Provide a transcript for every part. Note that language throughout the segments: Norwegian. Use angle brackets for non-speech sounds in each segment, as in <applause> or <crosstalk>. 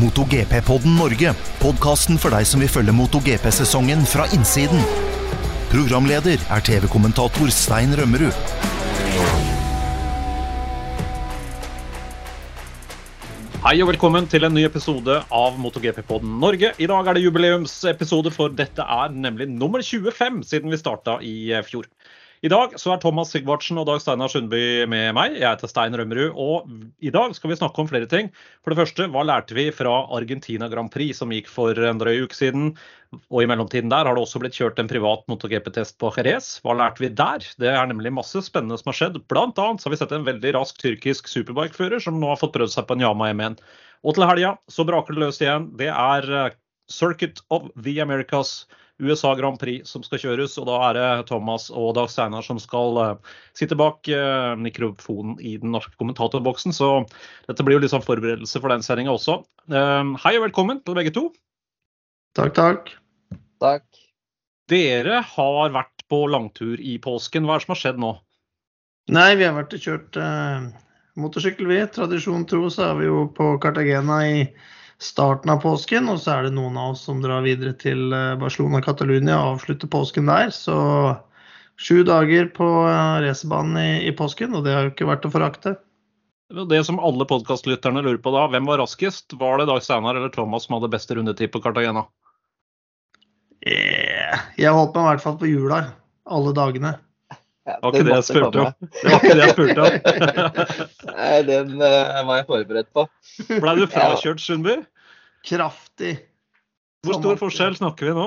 MotoGP-podden Norge. Podkasten for deg som vil følge MotoGP-sesongen fra innsiden. Programleder er TV-kommentator Stein Rømmerud. Hei og velkommen til en ny episode av MotoGP-podden Norge. I dag er det jubileumsepisode, for dette er nemlig nummer 25 siden vi starta i eh, fjor. I dag så er Thomas Sigvartsen og Dag Steinar Sundby med meg. Jeg heter Stein Rømmerud, og i dag skal vi snakke om flere ting. For det første, hva lærte vi fra Argentina Grand Prix, som gikk for en drøy uke siden? Og i mellomtiden der har det også blitt kjørt en privat MotoGP-test på Jerez. Hva lærte vi der? Det er nemlig masse spennende som har skjedd. Blant annet så har vi sett en veldig rask tyrkisk superbikefører som nå har fått prøvd seg på en Yama M1. Og til helga så braker det løs igjen. Det er eh, Circuit of the Americas. USA Grand Prix som skal kjøres, og da er det Thomas og Dag Steinar som skal uh, sitte bak uh, mikrofonen i den norske kommentatorboksen. Så dette blir jo litt sånn forberedelse for den sendinga også. Uh, hei og velkommen til begge to. Takk, takk. Takk. Dere har vært på langtur i påsken. Hva er det som har skjedd nå? Nei, vi har vært og kjørt motorsykkel, vi. Tradisjon tro så er vi jo på Cartagena i starten av påsken. Og så er det noen av oss som drar videre til eh, Barcelona Catalunya og avslutter påsken der. Så sju dager på eh, racerbanen i, i, påsken, og det har jo ikke vært å forakte. Det som alle podkastlytterne lurer på da, hvem var raskest? Var det Dag Steinar eller Thomas som hadde beste rundetid på Cartagena? Yeah. Jeg holdt meg i hvert fall på hjula alle dagene. Ja, det var ikke det jeg spurte om. Det var ikke det jeg spurte om. <laughs> Nei, den uh, var jeg forberedt på. Blei du frakjørt, Sundby? Kraftig. Hvor stor forskjell snakker vi nå?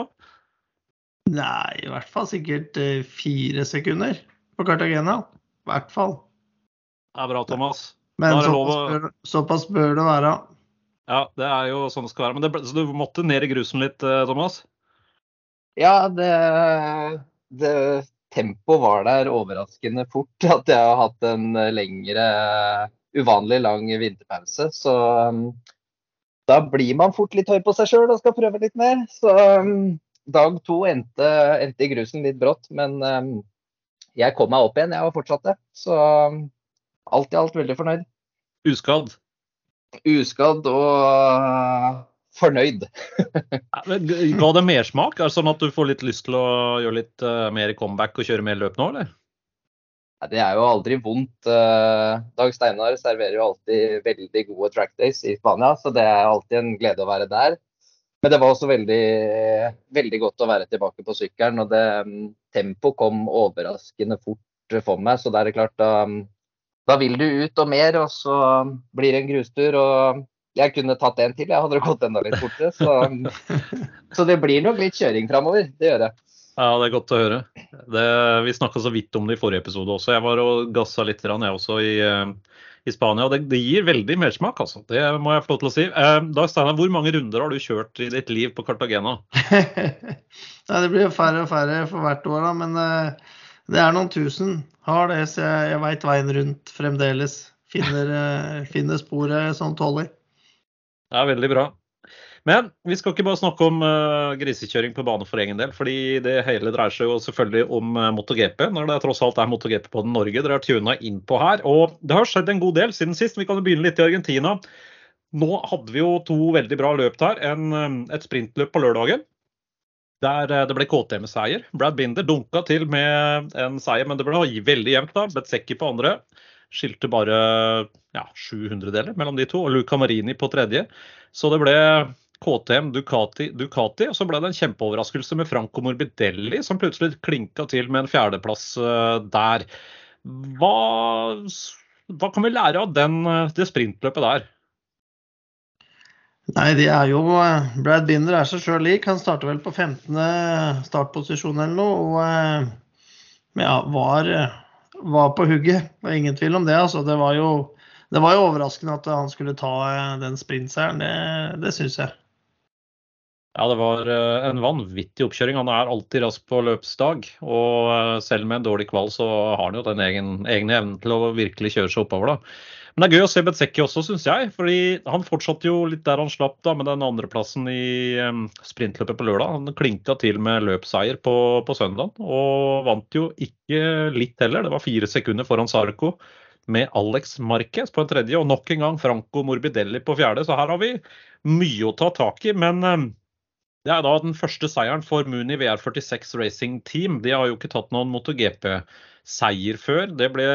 Nei, i hvert fall sikkert uh, fire sekunder på Cartagena. I hvert fall. Det er bra, Thomas. Men såpass bør, såpass bør, det være. Ja, det er jo sånn det skal være. Men det, så du måtte ned i grusen litt, uh, Thomas? Ja, det, det tempoet var der overraskende fort. <laughs> At jeg har hatt en lengre, uvanlig lang vinterpause. Så um, da blir man fort litt høy på seg sjøl og skal prøve litt mer. Så um, dag to endte, endte, i grusen litt brått, men um, jeg kom meg opp igjen. Jeg var fortsatt det. Så alt i alt veldig fornøyd. Uskadd? Uskadd og fornøyd. Ga det mersmak? Er det sånn at du får litt lyst til å gjøre litt uh, mer comeback og kjøre mer løp nå, eller? Det er jo aldri vondt. Uh, Dag Steinar serverer jo alltid veldig gode track days i Spania, så det er alltid en glede å være der. Men det var også veldig, veldig godt å være tilbake på sykkelen. Og det tempoet kom overraskende fort for meg, så da er det klart da, da vil du ut og mer, og så blir det en grustur. og jeg kunne tatt en til, jeg hadde det gått enda litt fortere. Så, <laughs> så, det blir nok litt kjøring framover. Det gjør det. Ja, det er godt å høre. Det, vi snakka så vidt om det i forrige episode også. Jeg var og gassa litt jeg også i, eh, i Spania. og det, det, gir veldig mersmak, altså. Det må jeg få lov til å si. Eh, Dag Steinar, hvor mange runder har du kjørt i ditt liv på Cartagena? <laughs> Nei, det blir færre og færre for hvert år, da. Men eh, det er noen tusen. Har det, så jeg, jeg veit veien rundt fremdeles. Finner, eh, finner sporet sånn tåler. Ja, veldig bra. Men vi skal ikke bare snakke om uh, grisekjøring på bane for egen del. fordi det hele dreier seg jo selvfølgelig om uh, MotoGP, når det tross alt er MotoGP på den Norge dere har tuna inn på her. Og det har skjedd en god del siden sist. Vi kan jo begynne litt i Argentina. Nå hadde vi jo to veldig bra løp der. En, um, et sprintløp på lørdagen. Der det ble KTM-seier. Brad Binder dunka til med en seier, men det ble veldig jevnt. da. Betsekki på andre skilte bare ja, 700-deler mellom de to, og Luca Marini på tredje. Så det ble KTM, Ducati, Ducati, og så ble det en kjempeoverraskelse med Franco Morbidelli, som plutselig klinka til med en fjerdeplass uh, der. Hva, hva, kan vi lære av den, eh, det sprintløpet der? Nei, det er jo eh, Brad Binder er seg sjøl lik. Han starter vel på 15. startposisjon eller noe. Og ja, var var på hugget. Det er ingen tvil om det. Altså. Det, var jo, det var jo overraskende at han skulle ta eh, den sprintseieren. Det, det syns jeg. Ja, det var eh, en vanvittig oppkjøring. Han er alltid rask på løpsdag. Og eh, selv med en dårlig kval, så har han jo den egen, egne evnen til å virkelig kjøre seg oppover. da. Men det er gøy å se Betsecki også, syns jeg. fordi han fortsatte jo litt der han slapp da, med den andreplassen i um, sprintløpet på lørdag. Han klinka til med løpsseier på, på søndag, og vant jo ikke litt heller. Det var fire sekunder foran Sarko. med Alex Marquez på en tredje, og nok en gang Franco Morbidelli på fjerde. Så her har vi mye å ta tak i. Men eh, det er da den første seieren for Muni VR46 Racing Team. De har jo ikke tatt noen MotoGP-seier før. Det ble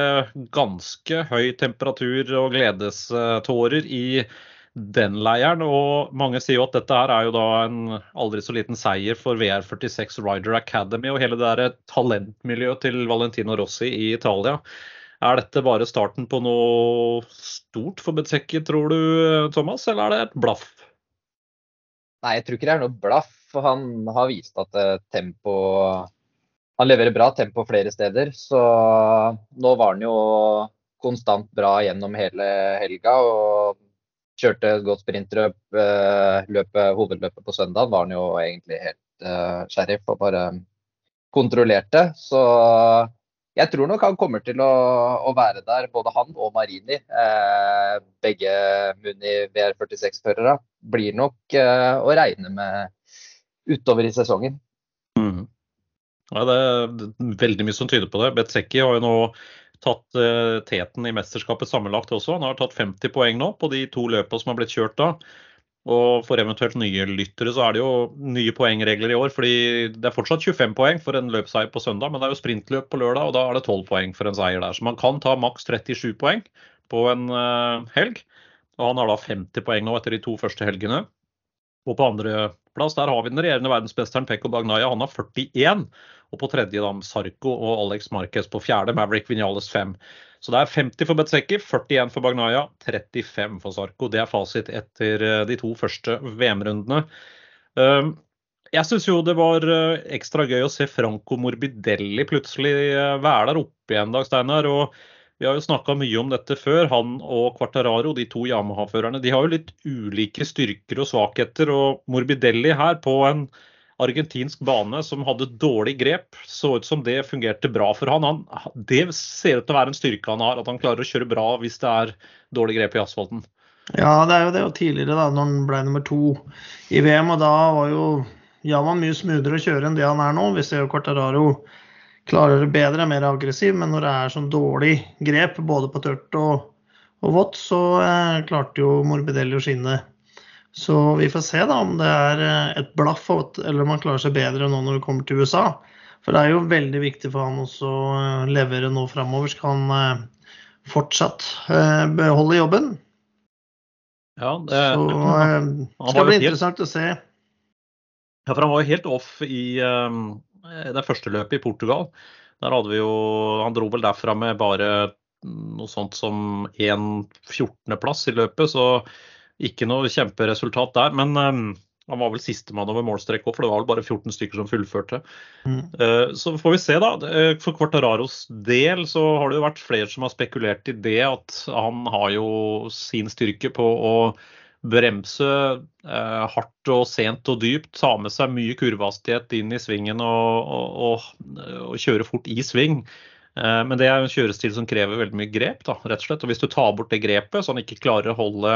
ganske høy temperatur og gledestårer i den leiren. Og mange sier jo at dette her er jo da en aldri så liten seier for VR46 Rider Academy og hele det der talentmiljøet til Valentino Rossi i Italia. Er dette bare starten på noe stort for Betsecki, tror du, Thomas, eller er det et blaff? Nei, jeg tror ikke det er noe blaff. Han har vist at eh, tempo Han leverer bra tempo flere steder. Så nå var han jo konstant bra gjennom hele helga. og kjørte et godt sprintløp. Eh, løpet, hovedløpet på søndag var han jo egentlig helt uh, sheriff og bare kontrollerte. Så jeg tror nok han kommer til å, å være der, både han og Marini. Eh, begge Muni VR46-førere blir nok eh, å regne med utover i sesongen. Mm. Ja, det er veldig mye som tyder på det. Betseki har jo nå tatt eh, teten i mesterskapet sammenlagt også. Han har tatt 50 poeng nå på de to løpene som har blitt kjørt da. Og for eventuelt nye lyttere så er det jo nye poengregler i år. fordi det er fortsatt 25 poeng for en løpsseier på søndag, men det er jo sprintløp på lørdag, og da er det 12 poeng for en seier der. Så man kan ta maks 37 poeng på en uh, helg. Og han har da 50 poeng nå etter de to første helgene. Og på andreplass der har vi den regjerende verdensmesteren Pekko Bagnaya. Han har 41. Og på tredje da Sarko og Alex Marquez på fjerde, Maverick Vinales 5. Så det er 50 for Betseki, 41 for Bagnaya, 35 for Sarko. Det er fasit etter eh, de to første VM-rundene. Ehm, jeg syns jo det var eh, ekstra gøy å se Franco Morbidelli plutselig eh, være der oppe igjen, Dag Steinar. og vi har jo snakka mye om dette før. Han og Quartararo, de to Yamaha-førerne, de har jo litt ulike styrker og svakheter. Og Morbidelli her på en argentinsk bane som hadde dårlig grep, så ut som det fungerte bra for han. han. Det ser ut til å være en styrke han har, at han klarer å kjøre bra hvis det er dårlig grep i asfalten. Ja, det er jo det. Og tidligere, da når han ble nummer to i VM, og da var jo Javan mye smoothere å kjøre enn det han er nå. Vi ser jo Quartararo klarer det bedre, er mer aggressiv. Men når det er sånn dårlig grep både på tørt og, og vått, så eh, klarte jo Morbidelli å skinne. Så vi får se da om det er eh, et blaff, eller om han klarer seg bedre nå når det kommer til USA. For det er jo veldig viktig for han også å eh, levere nå framover. Skal han eh, fortsatt beholde jobben? Ja, det, så det skal bli interessant å se. Ja, for han var jo helt off i um, det første løpet i Portugal. Der hadde vi jo Han dro vel derfra med bare noe sånt som en 14.-plass i løpet, så ikke noe kjemperesultat der. Men um, han var vel sistemann over målstrek òg, for det var vel bare 14 stykker som fullførte. Mm. Uh, så får vi se, da. For Quartararos del så har det jo vært flere som har spekulert i det, at han har jo sin styrke på å bremse eh, hardt og sent og dypt, ta med seg mye kurvehastighet inn i svingen og, og, og, og kjøre fort i sving. Eh, men det er en kjørestil som krever veldig mye grep, da, rett og slett. Og hvis du tar bort det grepet, så han ikke klarer å holde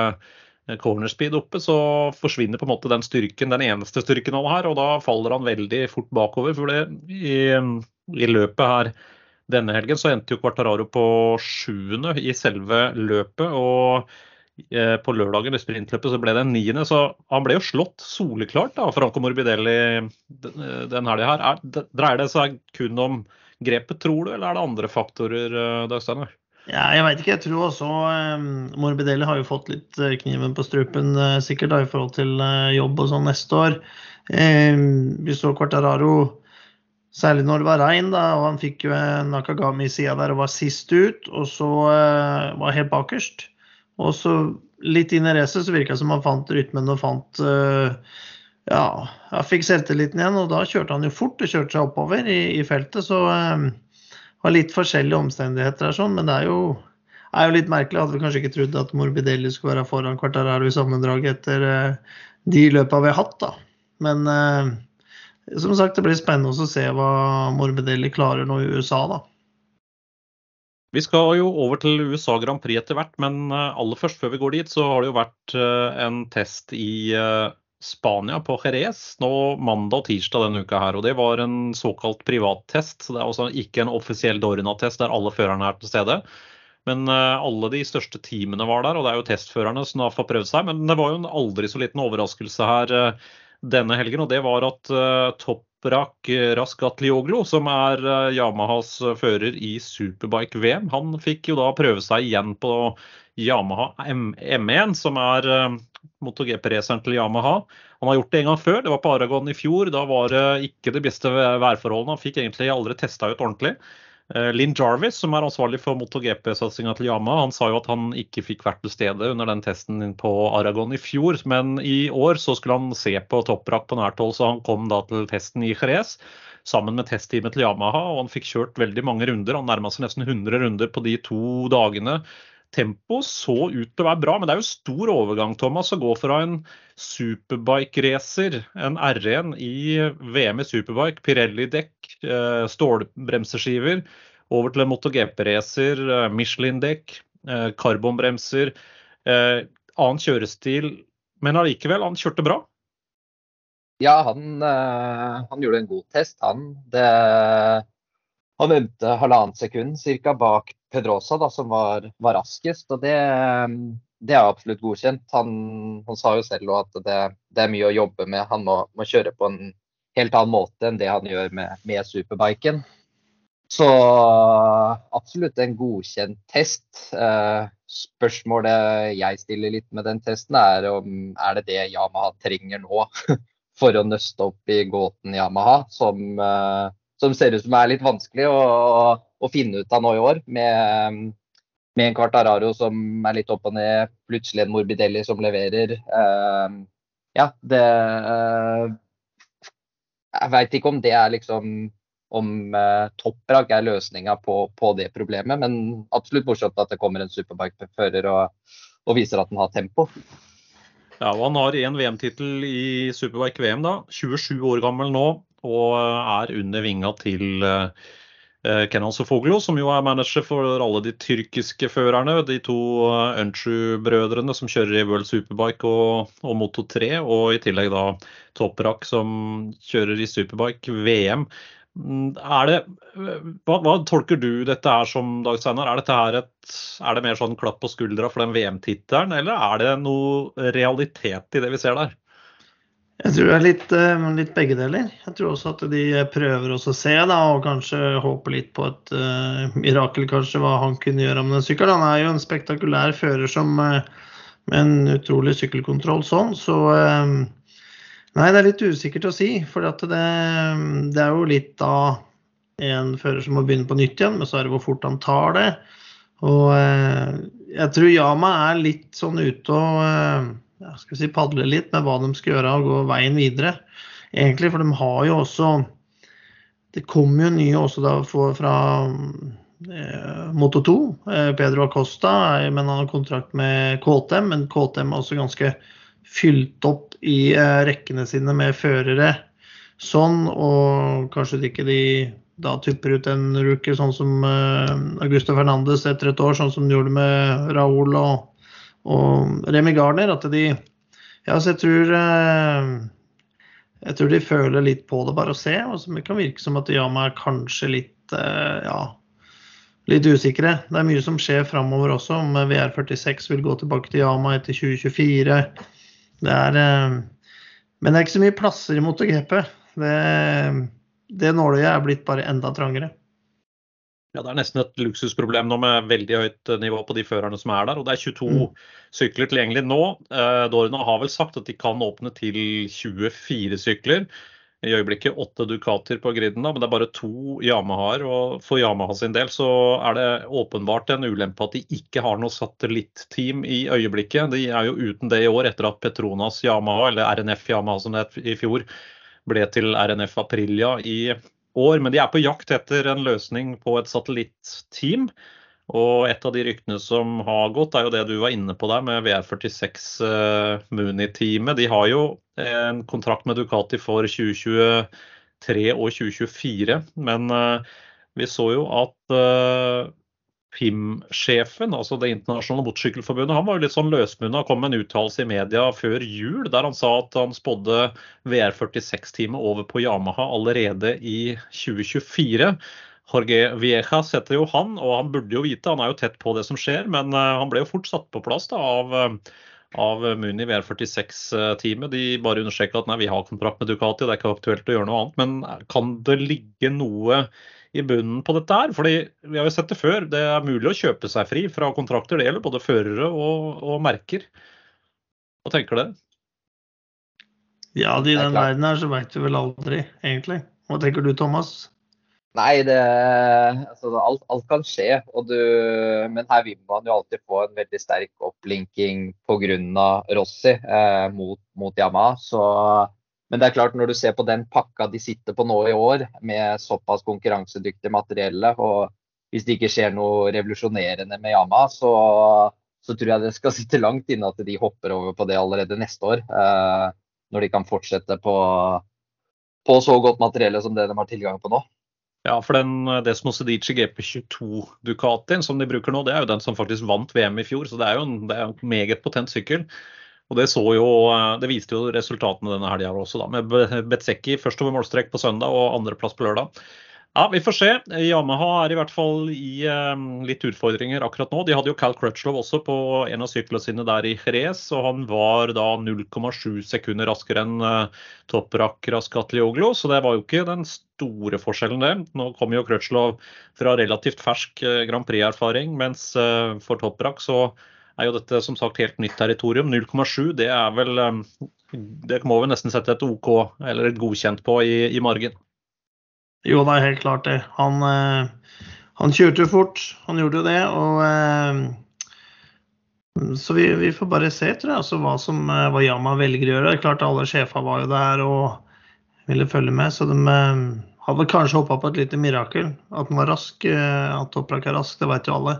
eh, corner speed oppe, så forsvinner på en måte den styrken, den eneste styrken han har, og da faller han veldig fort bakover. For det, i, i løpet her denne helgen så endte jo Quartararo på sjuende i selve løpet. og Eh, på lørdagen i sprintløpet så ble det en niende. Så han ble jo slått soleklart av Franco Morbidelli den helga her. Er, dreier det seg kun om grepet, tror du, eller er det andre faktorer, eh, Dagsteiner? Ja, jeg veit ikke. Jeg tror også um, Morbidelli har jo fått litt kniven på strupen uh, sikkert da, i forhold til uh, jobb og sånn neste år. Um, vi så Quartararo Særlig når det var regn, da, og han fikk jo Nakagami i sida der og var sist ut. Og så uh, var helt bakerst. Og så litt inn i racet så virka det som han fant rytmen og fant Ja, han fikk selvtilliten igjen, og da kjørte han jo fort og kjørte seg oppover i, i feltet. Så um, var litt forskjellige omstendigheter sånn, men det er jo, er jo litt merkelig. Hadde vi kanskje ikke trodd at Morbidelli skulle være foran Quartararo i sammendraget etter uh, de løpene vi har hatt, da. Men eh, som sagt, det blir spennende å se hva Morbidelli klarer nå i USA, da. Vi skal jo over til USA Grand Prix etter hvert, men eh, aller først før vi går dit, så har det jo vært eh, en test i eh, Spania, på Jerez, nå mandag og tirsdag denne uka her. og Det var en såkalt privattest. så Det er altså ikke en offisiell Dorna-test der alle førerne er til stede. Men alle de største teamene var der, og det er jo testførerne som har fått prøvd seg. Men det var jo en aldri så liten overraskelse her denne helgen, og det var at Toprak Raskatlioglu, som er Yamahas fører i Superbike-VM, han fikk jo da prøve seg igjen på Yamaha M1, som er MotoGP-raceren til Yamaha. Han har gjort det en gang før, det var på Aragon i fjor. Da var det ikke de beste værforholdene. Han fikk egentlig aldri testa ut ordentlig. Lynn Linn Jarvis, som er ansvarlig for MotoGP-satsinga til Yamaha, han sa jo at han ikke fikk vært til stede under den testen på Aragon i fjor. Men i år så skulle han se på topprakk på nært hold, så han kom da til testen i Jerez sammen med testteamet til Yamaha. Og han fikk kjørt veldig mange runder. Han nærma seg nesten 100 runder på de to dagene tempo så ut til å være bra, men det er jo stor overgang Thomas, å gå fra en superbike-racer, en R1 i VM i superbike, Pirelli-dekk, eh, stålbremseskiver, over til en MotoGP-racer, eh, Michelin-dekk, eh, karbonbremser, annen kjørestil. Men allikevel, han kjørte bra? Ja, han, han gjorde en god test, han. Det, han endte halvannet sekund cirka bak Pedrosa, da, som var, var raskest. og det, det, er absolutt godkjent. Han, han sa jo selv at det, det, er mye å jobbe med. Han må, må, kjøre på en helt annen måte enn det han gjør med, med superbiken. Så absolutt en godkjent test. Eh, spørsmålet jeg stiller litt med den testen, er om er det det Yamaha trenger nå <laughs> for å nøste opp i gåten Yamaha, som, eh, som ser ut som er litt vanskelig å, å finne ut av nå i år. Med, med en Quartararo som er litt opp og ned, plutselig en Morbidelli som leverer. Uh, ja, det uh, Jeg veit ikke om det er liksom om uh, topprak er løsninga på, på, det problemet, men absolutt morsomt at det kommer en superbike-fører og, og, viser at den har tempo. Ja, og Han har én VM-tittel i Superbike-VM, da. 27 år gammel nå og er under vinga til uh, Kenan Sofoglo, som jo er manager for alle de tyrkiske førerne. De to Unchu-brødrene som kjører i World Superbike og, og Moto 3. Og i tillegg da Toprak som kjører i Superbike VM. Mm, er det, hva, hva, tolker du dette her som, Dag Steinar? Er, er det mer sånn klapp på skuldra for den VM-tittelen, eller er det noe realitet i det vi ser der? Jeg tror det er litt, eh, litt, begge deler. Jeg tror også at de prøver også å se da, og kanskje håpe litt på et uh, mirakel, kanskje, hva han kunne gjøre med den sykkelen. Han er jo en spektakulær fører som, uh, med en utrolig sykkelkontroll sånn, så uh, Nei, det er litt usikkert å si. For det, det, er jo litt da en fører som må begynne på nytt igjen, men så er det hvor fort han tar det. Og jeg tror Yama er litt sånn ute og ja, skal si, padle litt med hva de skal gjøre og gå veien videre. Egentlig, for de har jo også Det kommer jo nye også da fra eh, Moto 2. Eh, Pedro Acosta men han har kontrakt med KTM, men KTM er også ganske fylt opp i eh, rekkene sine med førere sånn, og kanskje ikke de da tupper ut en rookie sånn som eh, Augusto Fernandes etter et år, sånn som de gjorde med Raúl og og Remi Garner at de Ja, så jeg tror eh, jeg tror de føler litt på det, bare å se. Og det kan virke som at Yama er kanskje litt eh, ja, litt usikre. Det er mye som skjer framover også, om VR46 vil gå tilbake til Yama etter 2024. Det er eh, Men det er ikke så mye plasser i MotoGP. Det, det nåløyet er blitt bare enda trangere. Ja, Det er nesten et luksusproblem nå med veldig høyt eh, nivå på de førerne som er der. Og det er 22 mm. sykler tilgjengelig nå. Eh, Dorna har vel sagt at de kan åpne til 24 sykler. I øyeblikket åtte Ducater på griden, da, men det er bare to Yamahaer. Og for Yamaha sin del så er det åpenbart en ulempe at de ikke har noe satellitteam i øyeblikket. De er jo uten det i år, etter at Petronas Yamaha, eller RNF Yamaha som det het i fjor, ble til RNF Aprilia i år. Men de er på jakt etter en løsning på et satellitteam. Og et av de ryktene som har gått, er jo det du var inne på der med VR46 uh, eh, Mooney-teamet. De har jo en kontrakt med Ducati for 2023 og 2024. Men uh, vi så jo at uh, FIM-sjefen, altså Det internasjonale motorsykkelforbundet, han var jo litt sånn løsmunna og kom med en uttalelse i media før jul der han sa at han spådde VR46-teamet over på Yamaha allerede i 2024. Jorge Viejas heter jo han, og han burde jo vite, han er jo tett på det som skjer, men han ble jo fort satt på plass da, av, av Muni VR46-teamet. De bare understreker at nei, vi har kontrakt med Ducati, det er ikke aktuelt å gjøre noe annet. Men kan det ligge noe i bunnen på dette her? Fordi vi har jo sett det før, det er mulig å kjøpe seg fri fra kontrakter. Det gjelder både førere og, og merker. Hva tenker dere? Ja, i den verden her så veit du vel aldri, egentlig. Hva tenker du, Thomas? Nei, det, altså, alt, alt, kan skje. Du, men her vil man jo alltid få en veldig sterk opplinking pga. Rossi eh, mot, mot Yamaha. Så, men det er klart, når du ser på den pakka de sitter på nå i år, med såpass konkurransedyktig materielle, og hvis det ikke skjer noe revolusjonerende med Yamaha, så, så tror jeg det skal sitte langt inne at de hopper over på det allerede neste år. Eh, når de kan fortsette på, på så godt materiell som det de har tilgang på nå. Ja, for den Desmo Sedici GP22 Ducatien som de bruker nå, det er jo den som faktisk vant VM i fjor. Så det er jo en, det er en meget potent sykkel. Og det, så jo, det viste jo resultatene denne helga også, da, med Betseki først over målstrek på søndag og andreplass på lørdag. Ja, Vi får se. Yamaha er i hvert fall i um, litt utfordringer akkurat nå. De hadde jo Cal Crutchlow også på en av syklene sine der i Jerez, og han var da 0,7 sekunder raskere enn uh, Toprak Raskatlioglo, så det var jo ikke den store forskjellen, det. Nå kommer jo Crutchlow fra relativt fersk uh, Grand Prix-erfaring, mens uh, for Toprak så er jo dette som sagt helt nytt territorium. 0,7 det er vel um, Det må vi nesten sette et OK eller et godkjent på i, i margen. Jo, det er helt klart det. Han, eh, han kjørte jo fort, han gjorde jo det. Og, eh, så vi, vi, får bare se tror jeg, altså, hva, som, eh, hva Yama velger å gjøre. Det er klart Alle sjefa var jo der og ville følge med, så de hadde kanskje håpa på et lite mirakel. At han var rask, at Toprak er rask, det vet jo alle.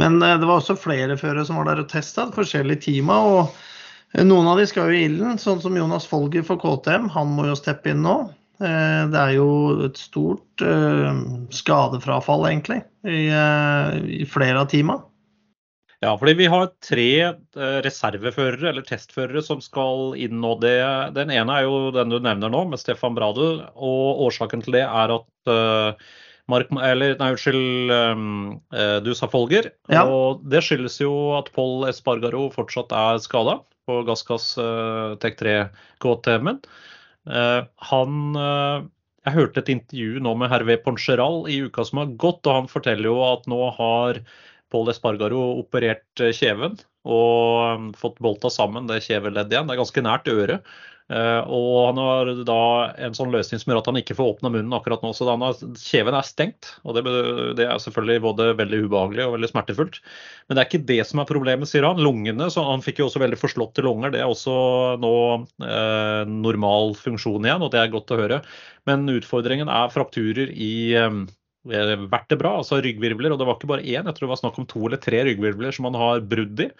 Men det var også flere førere som var der og testa forskjellige timer. og Noen av de skal jo i ilden, sånn som Jonas Folger for KTM. Han må jo steppe inn nå. Eh, det er jo et stort eh, skadefrafall, egentlig, i, eh, flere av teama. Ja, fordi vi har tre reserveførere eller testførere som skal inn nå. Det, den ene er jo den du nevner nå, med Stefan Bradel. Og årsaken til det er at Mark, eller, nei, unnskyld, um, du sa Folger. Ja. Og det skyldes jo at Paul Espargaro fortsatt er skada på Gassgass uh, Tech 3 KTM-en. Uh, han uh, Jeg hørte et intervju nå med Hervé Poncheral i uka som har gått, og han forteller jo at nå har Pål Espargaro operert eh, kjeven og fått bolta sammen det kjeveleddet igjen. Det er ganske nært øret. Uh, og han har da en sånn løsning som gjør at han ikke får åpna munnen akkurat nå. Så har, kjeven er stengt, og det, det, er selvfølgelig både veldig ubehagelig og veldig smertefullt. Men det er ikke det som er problemet, sier han. Lungene, så Han fikk jo også veldig forslåtte lunger. Det er også nå eh, normal funksjon igjen, og det er godt å høre. Men utfordringen er frakturer i eh, vertebra, altså ryggvirvler. Og det var ikke bare én, jeg tror det var snakk om to eller tre ryggvirvler som han har brudd i.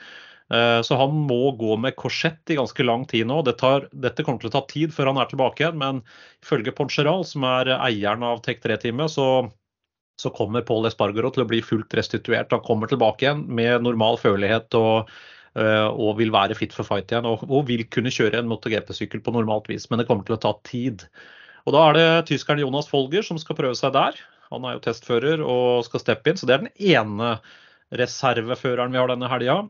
Eh, så han må gå med korsett i ganske lang tid nå. Det tar, dette kommer til å ta tid før han er tilbake igjen, men ifølge Poncheral, som er eieren av Tech 3-teamet, så, så, kommer Paul Espargaro til å bli fullt restituert. Han kommer tilbake igjen med normal følelighet og, eh, og vil være fit for fight igjen. Og, og vil kunne kjøre en MotoGP-sykkel på normalt vis, men det kommer til å ta tid. Og Da er det tyskeren Jonas Folger som skal prøve seg der. Han er jo testfører og skal steppe inn, så det er den ene reserveføreren vi har denne helga.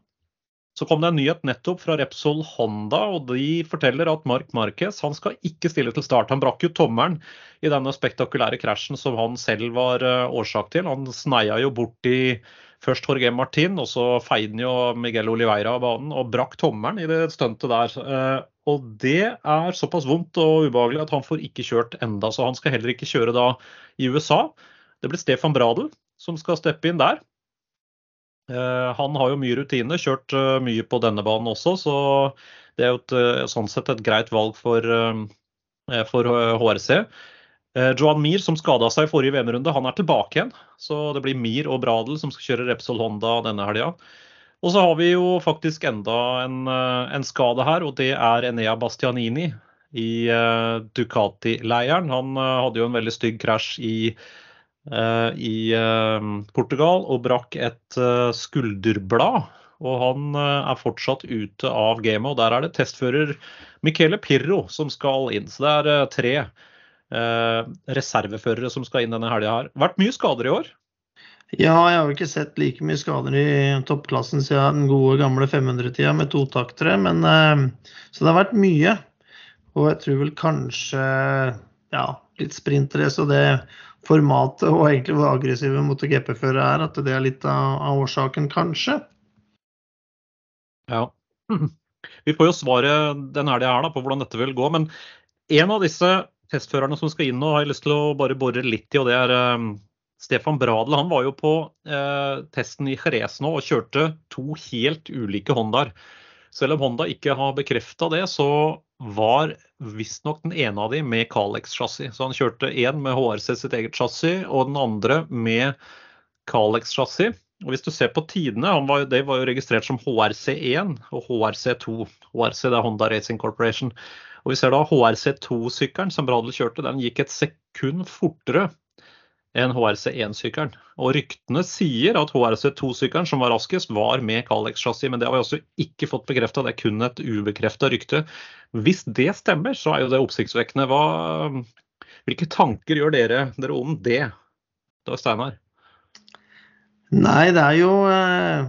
Så kom det en nyhet nettopp fra Repsol Honda, og de forteller at Mark Marquez han skal ikke stille til start. Han brakk jo tommelen i denne spektakulære krasjen som han selv var eh, årsak til. Han sneia jo bort i først Jorge Martin, og så feide jo Miguel Oliveira av banen og brakk tommelen i det stuntet der. Eh, og det er såpass vondt og ubehagelig at han får ikke kjørt enda, så han skal heller ikke kjøre da i USA. Det blir Stefan Bradel som skal steppe inn der. Eh, han har jo mye rutine, kjørt eh, mye på denne banen også, så det er jo et, eh, sånn sett et greit valg for, for HRC. Johan Mir, som skada seg i forrige VM-runde, han er tilbake igjen. Så det blir Mir og Bradel som skal kjøre Repsol Honda denne helga. Og så har vi jo faktisk enda en, en skade her, og det er Enea Bastianini i Ducati-leiren. Han hadde jo en veldig stygg krasj i i eh, Portugal og brakk et eh, skulderblad. Og han er fortsatt ute av gamet. Og der er det testfører Michele Pirro som skal inn. Så det er tre eh, reserveførere som skal inn denne helga her. Vært mye skader i år? Ja, jeg har jo ikke sett like mye skader i toppklassen siden den gode gamle 500-tida med totaktere. Men, eh, så det har vært mye. Og jeg tror vel kanskje ja, litt sprintrace og det formatet og egentlig hvor aggressive MotoGP-førere er, at det er litt av, årsaken, kanskje. Ja. <laughs> Vi får jo svaret denne helga her da, på hvordan dette vil gå. Men en av disse testførerne som skal inn nå, har jeg lyst til å bare bore litt i, og det er um, Stefan Bradel. Han var jo på uh, testen i Jerez nå og kjørte to helt ulike Hondaer. Selv om Honda ikke har bekrefta det, så var visstnok den ene av de med Calex-chassis. Så han kjørte én med HRC sitt eget chassis, og den andre med Calex-chassis. Og Hvis du ser på tidene, var, det var jo registrert som HRC1 og HRC2. HRC det er Honda Racing Corporation. Og vi ser da HRC2-sykkelen som Bradel kjørte, den gikk et sekund fortere enn HRC1-sykkelen. Og ryktene sier at HRC2-sykkelen som var raskest, var med Calex-chassis, men det har vi også ikke fått bekrefta. Det er kun et ubekrefta rykte. Hvis det stemmer, så er jo det oppsiktsvekkende. Hva, hvilke tanker gjør dere, dere om det, Dag Steinar? Nei, det er jo eh,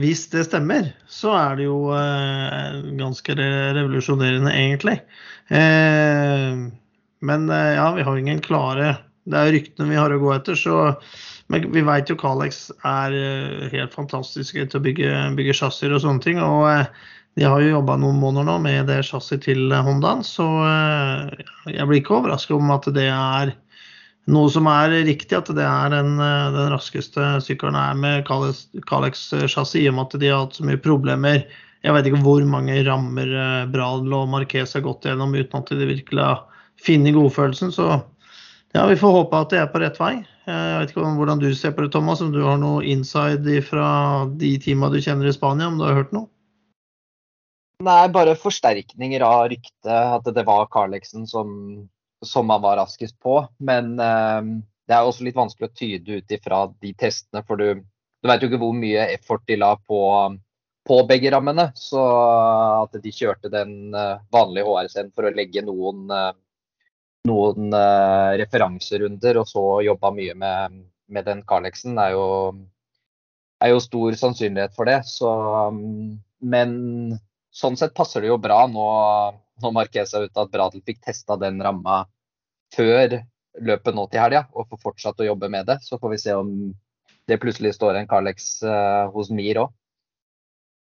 Hvis det stemmer, så er det jo eh, ganske revolusjonerende, egentlig. Eh, men ja, vi har ingen klare Det er ryktene vi har å gå etter, så men vi vet jo Calex er eh, helt fantastiske til å bygge, bygge chassiser og sånne ting. og eh, de har jo jobba noen måneder nå med det chassiset til Hondaen, så jeg blir ikke overraska om at det er noe som er riktig, at det er den, eh, den raskeste sykkelen er med Calex-chassis, i og med at de har hatt så mye problemer. Jeg vet ikke hvor mange rammer eh, Bradl og Marquez har gått gjennom uten at de virkelig har funnet godfølelsen. Så ja, vi får håpe at det er på rett vei. Jeg vet ikke hvordan du ser på det, Thomas, om du har noe inside fra de teama du kjenner i Spania, om du har hørt noe? Nei, bare forsterkninger av ryktet. At det var Carlexen som som han var raskest på. Men eh, det er også litt vanskelig å tyde ut ifra de testene, for du, du vet jo ikke hvor mye effort de la på, på begge rammene. Så at de kjørte den eh, vanlige HRC-en for å legge noen, eh, noen eh, referanserunder, og så jobba mye med, med den Carlexen, er jo, er jo stor sannsynlighet for det. Så, men sånn sett passer det jo bra nå når Marquez er ute, at Bradel fikk testa den ramma før løpet nå til helga, og får fortsatt å jobbe med det. Så får vi se om det plutselig står en Carlex eh, hos Mir òg.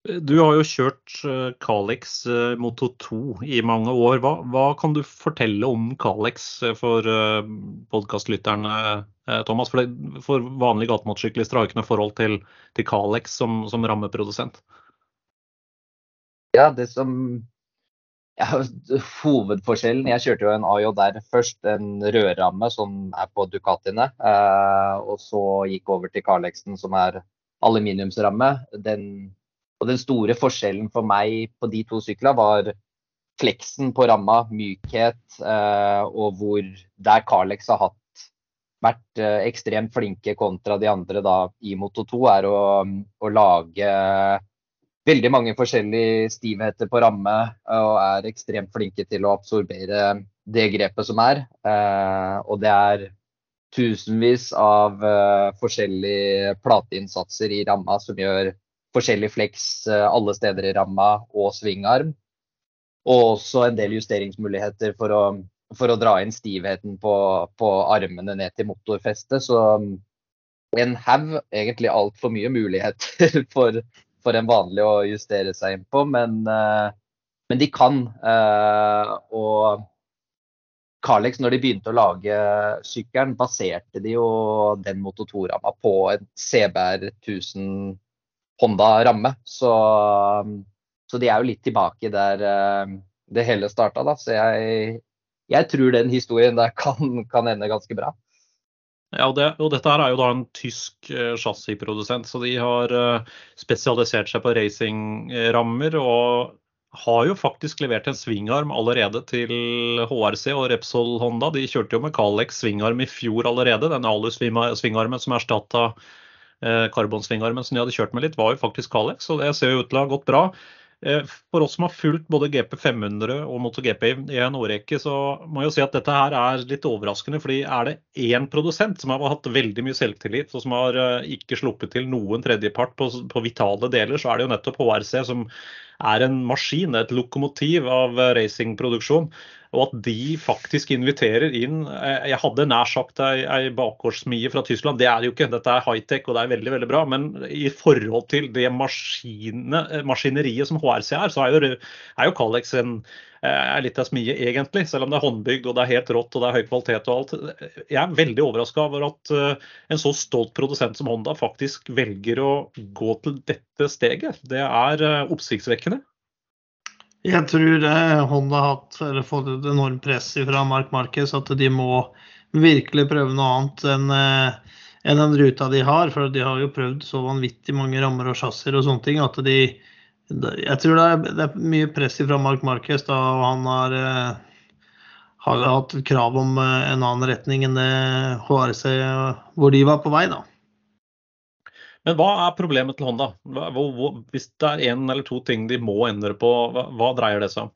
Du har jo kjørt Calix uh, Moto 2 i mange år. Hva, hva, kan du fortelle om Calix for uh, podkastlytterne, Thomas? For, det, for vanlige gatemotorsyklister har ikke noe forhold til, til Calix som, som rammeprodusent. Ja, det som ja, hovedforskjellen Jeg kjørte jo en AJR først, en rødramme som er på Ducatiene. Eh, og så gikk over til Carlexen som er aluminiumsramme. Den, og den store forskjellen for meg på de to syklene var fleksen på ramma, mykhet, eh, og hvor der Carlex har hatt vært eh, ekstremt flinke kontra de andre da, i Moto 2, er å, å lage veldig mange forskjellige stivheter på ramme og er ekstremt flinke til å absorbere det grepet som er. Eh, og det er tusenvis av eh, forskjellige plateinnsatser i ramma som gjør forskjellig fleks eh, alle steder i ramma og svingarm. Og også en del justeringsmuligheter for å, for å dra inn stivheten på, på armene ned til motorfestet. Så en haug, egentlig altfor mye muligheter <laughs> for, for en vanlig å justere seg inn på, men, eh, men de kan. Eh, og Carlex, når de begynte å lage sykkelen, baserte de jo den Moto 2-ramma på en CBR 1000 Honda-ramme. Så, så, de er jo litt tilbake der eh, det hele starta. Så jeg, jeg tror den historien der <laughs> kan, kan ende ganske bra. Ja, og, det, og, dette er jo da en tysk eh, chassisprodusent, så de har eh, spesialisert seg på racingrammer. Og har jo faktisk levert en svingarm allerede til HRC og Repsol Honda. De kjørte jo med Calex svingarm i fjor allerede. Den alu-svingarmen som erstatta karbonsvingarmen som de hadde kjørt med litt, var jo faktisk Calex, og det ser jo ut til å ha gått bra. Eh, for oss som har fulgt både GP 500 og MotoGP i en årrekke, så må jeg jo si at dette her er litt overraskende. fordi er det én produsent som har hatt veldig mye selvtillit, og som har eh, ikke sluppet til noen tredjepart på, på vitale deler, så er det jo nettopp HRC som er en maskin, et lokomotiv av eh, racingproduksjon. Og at de faktisk inviterer inn eh, Jeg hadde nær sagt ei, ei bakgårdsmie fra Tyskland. Det er det jo ikke. Dette er high-tech og det er veldig veldig bra. Men i forhold til det maskine, maskineriet som HRC er, så er jo, er jo Callex en er litt av smie, egentlig. Selv om det er håndbygd og det er helt rått og det er høy kvalitet og alt. Jeg er veldig overraska over at eh, en så stolt produsent som Honda faktisk velger å gå til dette steget. Det er eh, oppsiktsvekkende. Jeg tror eh, Honda har fått et enormt press fra Mark Marquez at de må virkelig prøve noe annet enn enn den ruta de har. For de har jo prøvd så vanvittig mange rammer og chassiser og sånne ting at de, jeg tror det er, det er mye press fra Mark Marquez, da, og han har, eh, har hatt krav om eh, en annen retning enn det HRC hvor de var på vei. da. Men hva er problemet til Honda? Hva, hvor, hvis det er én eller to ting de må endre på, hva, hva dreier det seg om?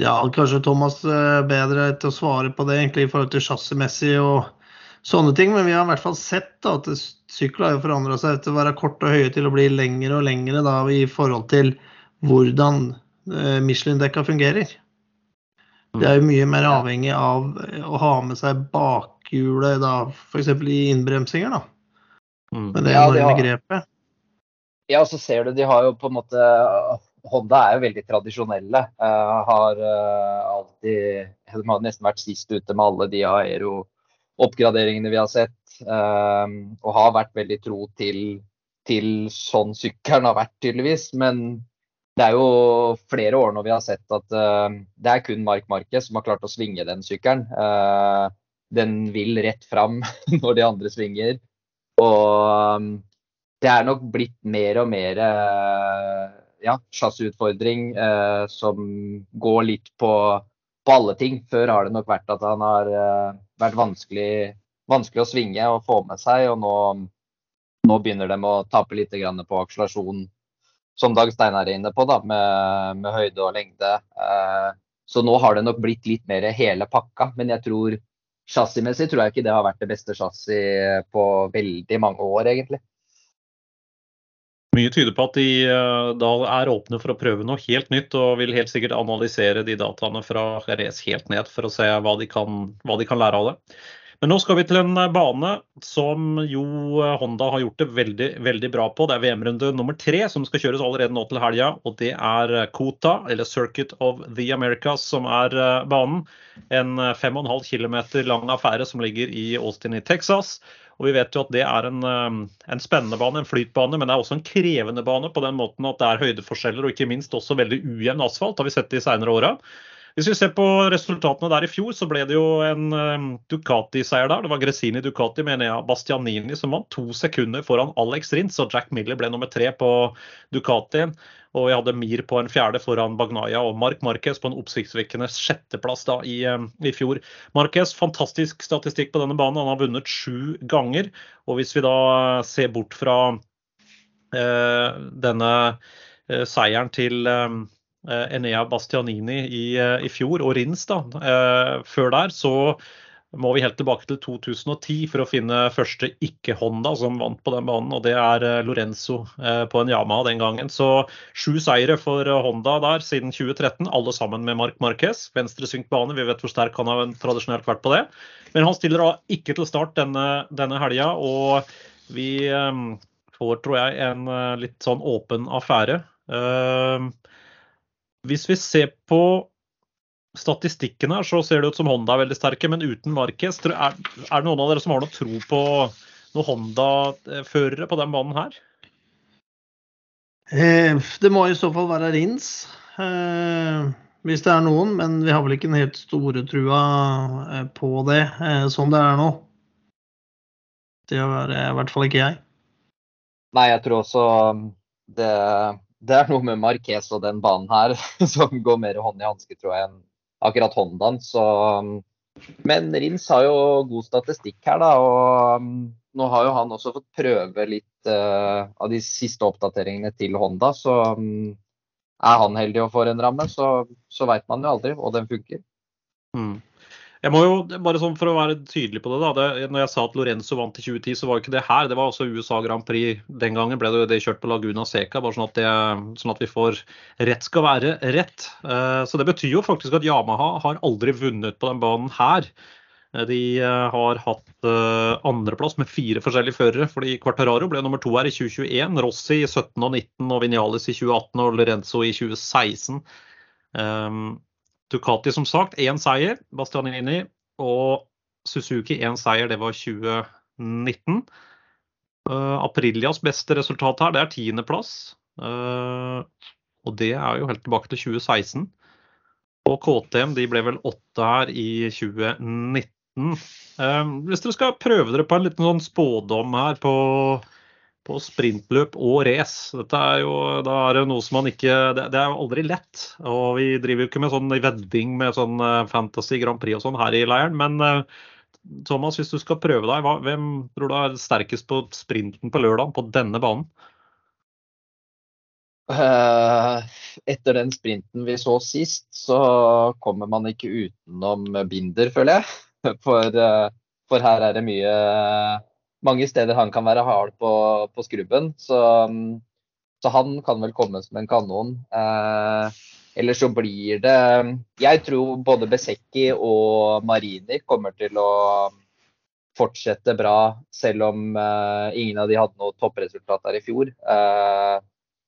Ja, kanskje Thomas eh, bedre til å svare på det egentlig i forhold til chassismessig og sånne ting. Men vi har i hvert fall sett da, at sykler har forandra seg etter å være korte og høye til å bli lengre og lengre da, i forhold til hvordan eh, Michelin-dekka fungerer. Det er jo mye mer avhengig av å ha med seg bakhjulet da, f.eks. i innbremsinger. da. Mm. Med det enorme grepet. Ja, så ser du de har jo på en måte Honda er jo veldig tradisjonelle. Uh, har uh, alltid De har nesten vært sist ute med alle de aero oppgraderingene vi har sett. Um, og har vært veldig tro til, til sånn sykkelen har vært, tydeligvis. Men det er jo flere år nå vi har sett at uh, det er kun Mark Marquez som har klart å svinge den sykkelen. Uh, den vil rett fram <laughs> når de andre svinger. Og um, det er nok blitt mer og mer uh, ja, chassisutfordring uh, som går litt på på alle ting. Før har det nok vært at han har uh, vært vanskelig, vanskelig, å svinge og få med seg. Og nå, nå begynner de å tape litt på akselerasjon, som Dag Steinar er inne på, da, med, med høyde og lengde. Uh, så nå har det nok blitt litt mer hele pakka. Men jeg tror chassismessig tror jeg ikke det har vært det beste chassis på veldig mange år, egentlig. Mye tyder på at de eh, da er åpne for å prøve noe helt nytt, og vil helt sikkert analysere de dataene fra race helt ned for å se hva de, kan, hva de kan lære av det. Men nå skal vi til en eh, bane som jo eh, Honda har gjort det veldig veldig bra på. Det er VM-runde nummer tre som skal kjøres allerede nå til helga. Og det er Kota, eller Circuit of the Americas, som er banen. En 5,5 km lang affære som ligger i Austin i Texas. Og vi vet jo at det er en, en, spennende bane, en flytbane, men det er også en krevende bane på den måten at det er høydeforskjeller og ikke minst også veldig ujevn asfalt, har vi sett de senere åra. Hvis vi ser på resultatene der i fjor, så ble det jo en um, Ducati-seier der. Det var Gresini Ducati med Enea Bastianini som vant to sekunder foran Alex Rins, og Jack Miller ble nummer tre på Ducatien. Og vi hadde Mir på en fjerde foran Bagnaya og Mark Marquez på en oppsiktsvekkende sjetteplass da i, eh, i, fjor. Marquez, fantastisk statistikk på denne banen. Han har vunnet sju ganger. Og hvis vi da ser bort fra eh, denne eh, seieren til eh, Enea Bastianini i, eh, i, fjor og Rins da, eh, før der, så må vi helt tilbake til 2010 for å finne første ikke-Honda som vant på den banen, og det er eh, Lorenzo eh, på en Yamaha den gangen. Så sju seire for eh, Honda der siden 2013, alle sammen med Mark Marquez. Venstresynkt bane, vi vet hvor sterk han har tradisjonelt vært på det. Men han stiller da ikke til start denne, denne helga, og vi får, tror jeg, en litt sånn åpen affære. Hvis vi ser på statistikken her, så ser det ut som Honda er veldig sterke, men uten Marquez. Er, er det noen av dere som har noe tro på noen Honda-førere på den banen her? Eh, det må i så fall være Rins, eh, hvis det er noen. Men vi har vel ikke den helt store trua eh, på det, sånn det er nå. Det er i hvert fall ikke jeg. Nei, jeg tror også um, det, det er noe med Marquez og den banen her <laughs> som går mer hånd i hanske, tror jeg, enn akkurat Hondaen. Så um, Men Rins har jo god statistikk her, da. Og um, nå har jo han også fått prøve litt uh, av de siste oppdateringene til Honda. Så um, er han heldig og får en ramme, så, så veit man jo aldri, og den funker. Mm. Jeg må jo, bare sånn For å være tydelig på det, da. Det, når jeg sa at Lorenzo vant i 2010, så var jo ikke det her. Det var også USA Grand Prix. Den gangen ble det det kjørt på Laguna Seca, bare sånn at, det, sånn at vi får rett skal være rett. Uh, så det betyr jo faktisk at Yamaha har aldri vunnet på den banen her. Eh, de uh, har hatt andreplass med fire forskjellige førere, fordi Quartararo ble nummer to her i 2021. Rossi i 17 og 19, og Vinales i 2018 og Lorenzo i 2016. Um, Ducati som sagt, én seier, Bastianini. Og Suzuki én seier, det var 2019. Uh, eh, Aprilias beste resultat her, det er tiendeplass. Uh, og det er jo helt tilbake til 2016. Og KTM de ble vel åtte her i 2019. Uh, hvis dere skal prøve dere på en liten sånn spådom her på på sprintløp og race. Dette er jo, da er det noe som man ikke Det, det er jo aldri lett. Og vi driver jo ikke med sånn vedding med sånn uh, Fantasy Grand Prix og sånn her i leiren. Men uh, Thomas, hvis du skal prøve deg, hva, hvem tror du er sterkest på sprinten på lørdag på denne banen? Uh, etter den sprinten vi så sist, så kommer man ikke utenom Binder, føler jeg. <laughs> For, for her er det mye mange steder han kan være hard på, på skrubben. Så, så, han kan vel komme som en kanon. Eh, Eller så blir det Jeg tror både Besecki og Marini kommer til å fortsette bra, selv om eh, ingen av de hadde noe toppresultat der i fjor. Eh,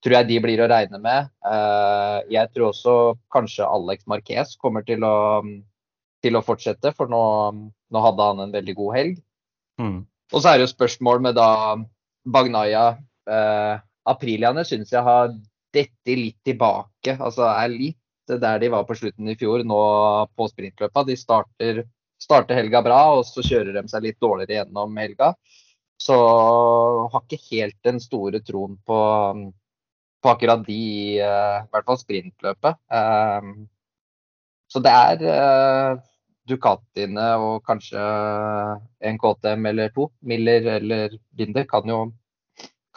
tror jeg de blir å regne med. Eh, jeg tror også kanskje Alex Marquez kommer til å, til å fortsette, for nå, nå, hadde han en veldig god helg. Mm. Og så er det jo spørsmål med da Bagnaya. Eh, Apriliane syns jeg har dette litt tilbake. Altså er litt der de var på slutten i fjor, nå på sprintløpa. De starter, starter helga bra, og så kjører de seg litt dårligere gjennom helga. Så har ikke helt den store troen på, på akkurat de, eh, i hvert fall sprintløpet. Eh, så det er eh, Ducatiene og kanskje en KTM eller to, Miller eller Binder, kan jo,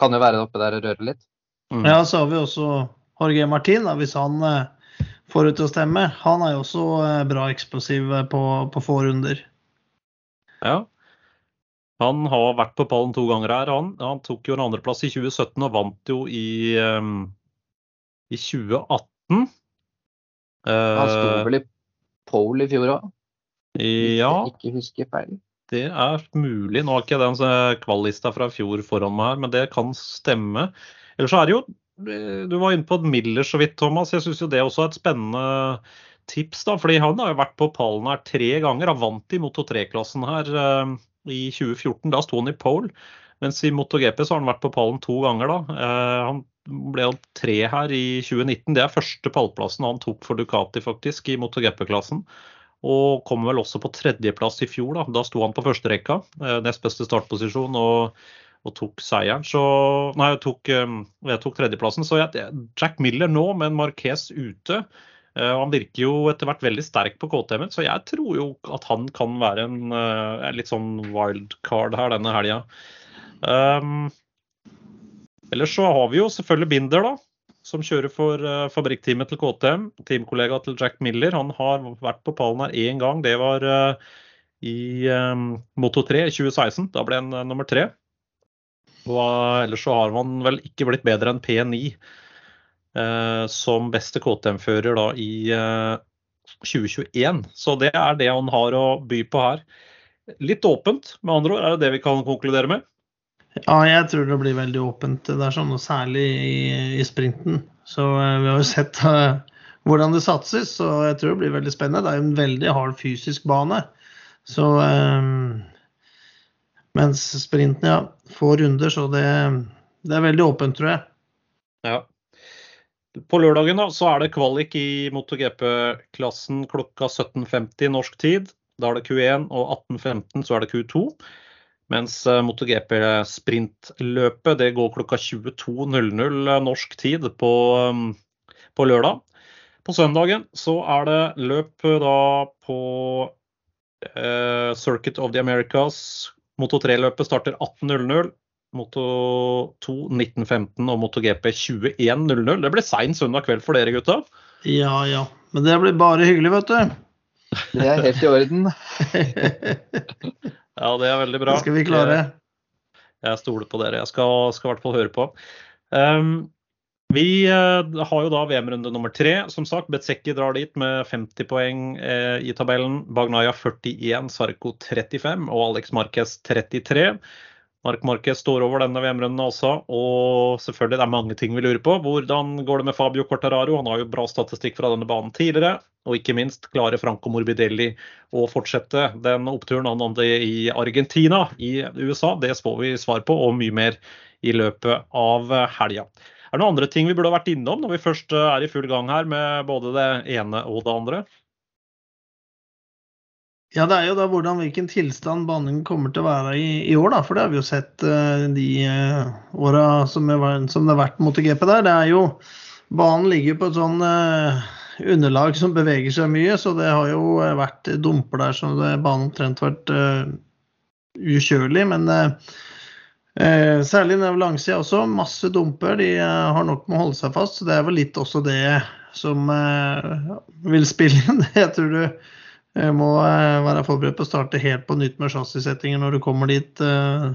kan jo være oppe der og røre litt. Mm. Ja, så har vi også Jorge Martin, da, hvis han eh, får ut til å stemme. Han er jo også eh, bra eksplosiv eh, på, på få runder. Ja. Han har vært på pallen to ganger her. Han, han tok jo en andreplass i 2017 og vant jo i, um, i 2018. Han sto vel i pole i fjor òg? Ja. Ikke husker feil. Det er mulig. Nå har ikke den eh, kvallista fra fjor foran meg her, men det kan stemme. Ellers så er det jo eh, Du var inne på Miller så vidt, Thomas. Jeg syns jo det også er et spennende tips. da, fordi Han har jo vært på pallen her tre ganger. Han vant i Moto 3-klassen her uh, i 2014. Da sto han i pole. Mens i MotoGP så har han vært på pallen to ganger. da. Uh, han ble jo tre her i 2019. Det er første pallplassen han tok for Ducati faktisk i MotoGP-klassen. Og kom vel også på tredjeplass i fjor. Da, da sto han på førsterekka, eh, nest beste startposisjon, og, og, tok seieren. Så Nei, jeg tok, eh, jeg tok tredjeplassen. Så jeg, Jack Miller nå, med en Marquez ute. Eh, han virker jo etter hvert veldig sterk på KTM-en, så jeg tror jo at han kan være en, litt sånn wildcard her denne helga. Um, ellers så har vi jo selvfølgelig Binder, da som kjører for uh, fabrikkteamet til KTM. Teamkollega til Jack Miller. Han har vært på pallen her én gang. Det var uh, i um, Moto 3 i 2016. Da ble han uh, nummer tre. Og ellers så har han vel ikke blitt bedre enn P9 som beste KTM-fører da i 2021. Så det er det han har å by på her. Litt åpent, med andre ord, er det det vi kan konkludere med? Ja, jeg tror det blir veldig åpent. Det er sånn, og Særlig i, i sprinten. Så uh, Vi har jo <laughs> sett uh, hvordan det satses, så jeg tror det blir veldig spennende. Det er jo en veldig hard fysisk bane. Så um, Mens sprinten, ja, få runder, så det, det er veldig åpent, tror jeg. Ja. På lørdagen da, så er det kvalik i MotoGP-klassen klokka 17.50 norsk tid. Da er det Q1, og 18.15 så er det Q2. Mens eh, MotoGP-sprintløpet det går klokka 22.00 eh, norsk tid på, mm, på, lørdag. På søndagen så er det løp eh, da på eh, Circuit of the Americas Moto 3-løpet starter 18.00. Moto 2 19.15 og MotoGP 21.00. Det blir sein søndag kveld for dere, gutta. Ja ja. Men det blir bare hyggelig, vet du. Det er helt i orden. <laughs> Ja, det er veldig bra. Det skal vi klare. Jeg stoler på dere. Jeg skal, skal i hvert fall høre på. Um, vi uh, har jo da VM-runde nummer tre, som sagt. Betseki drar dit med 50 poeng uh, i tabellen. Bagnaya 41, Sarko 35 og Alex Marquez 33. Mark Marquez står over denne VM-runden også, og selvfølgelig det er mange ting vi lurer på. Hvordan går det med Fabio Cortararo? Han har jo bra statistikk fra denne banen tidligere. Og ikke minst klarer Franco Morbidelli å fortsette den oppturen han hadde i Argentina i USA. Det får vi svar på, og mye mer i løpet av helga. Er det noen andre ting vi burde ha vært innom når vi først er i full gang her med både det ene og det andre? Ja, det er jo da hvordan hvilken tilstand banen kommer til å være i, i år, da. For det har vi jo sett uh, de uh, åra som, som, det har vært MotoGP der. Det er jo Banen ligger på et sånn uh, underlag som beveger seg mye, så det har jo vært dumper der som det, banen omtrent vært uh, ukjørlig. Men uh, særlig nede langsida også, masse dumper. De har nok med å holde seg fast, så det er vel litt også det som vil spille inn. <laughs> Jeg tror du jeg må eh, være forberedt på å starte helt på nytt med chassissettinger når du kommer dit eh,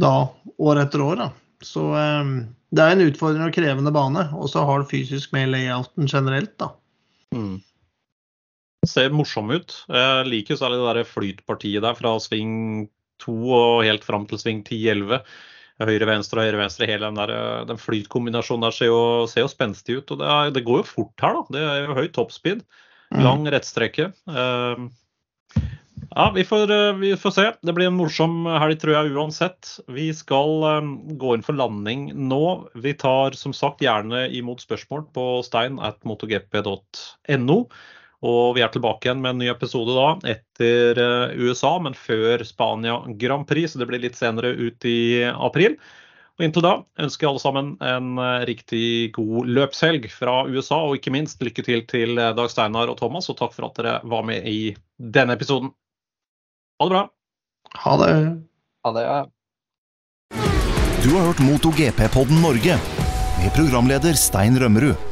da, år etter år. Da. Så eh, det er en utfordrende og krevende bane, og så har det fysisk med layouten generelt, da. Mm. Det ser morsom ut. Jeg liker særlig det der flytpartiet der fra sving 2 og helt fram til sving 10-11. Høyre-venstre og høyre-venstre. Hele den, der, den flytkombinasjonen der ser jo, ser jo spenstig ut. Og det, er, det, går jo fort her, da. Det er jo høy toppspeed. Mm. Lang rettstrekke. Ehm, ja, vi får, eh, vi får, se. Det blir en morsom helg, tror jeg, uansett. Vi skal ehm, gå inn for landing nå. Vi tar som sagt gjerne imot spørsmål på stein. Og vi er tilbake igjen med en ny episode da etter eh, USA, men før Spania Grand Prix, så det blir litt senere ut i april. Og inntil da ønsker jeg alle sammen en eh, riktig god løpshelg fra USA, og ikke minst lykke til til eh, Dag Steinar og Thomas, og takk for at dere var med i denne episoden. Ha det bra. Ha det. Ha det, ja. Du har hørt MotoGP-podden Norge med programleder Stein Rømmerud.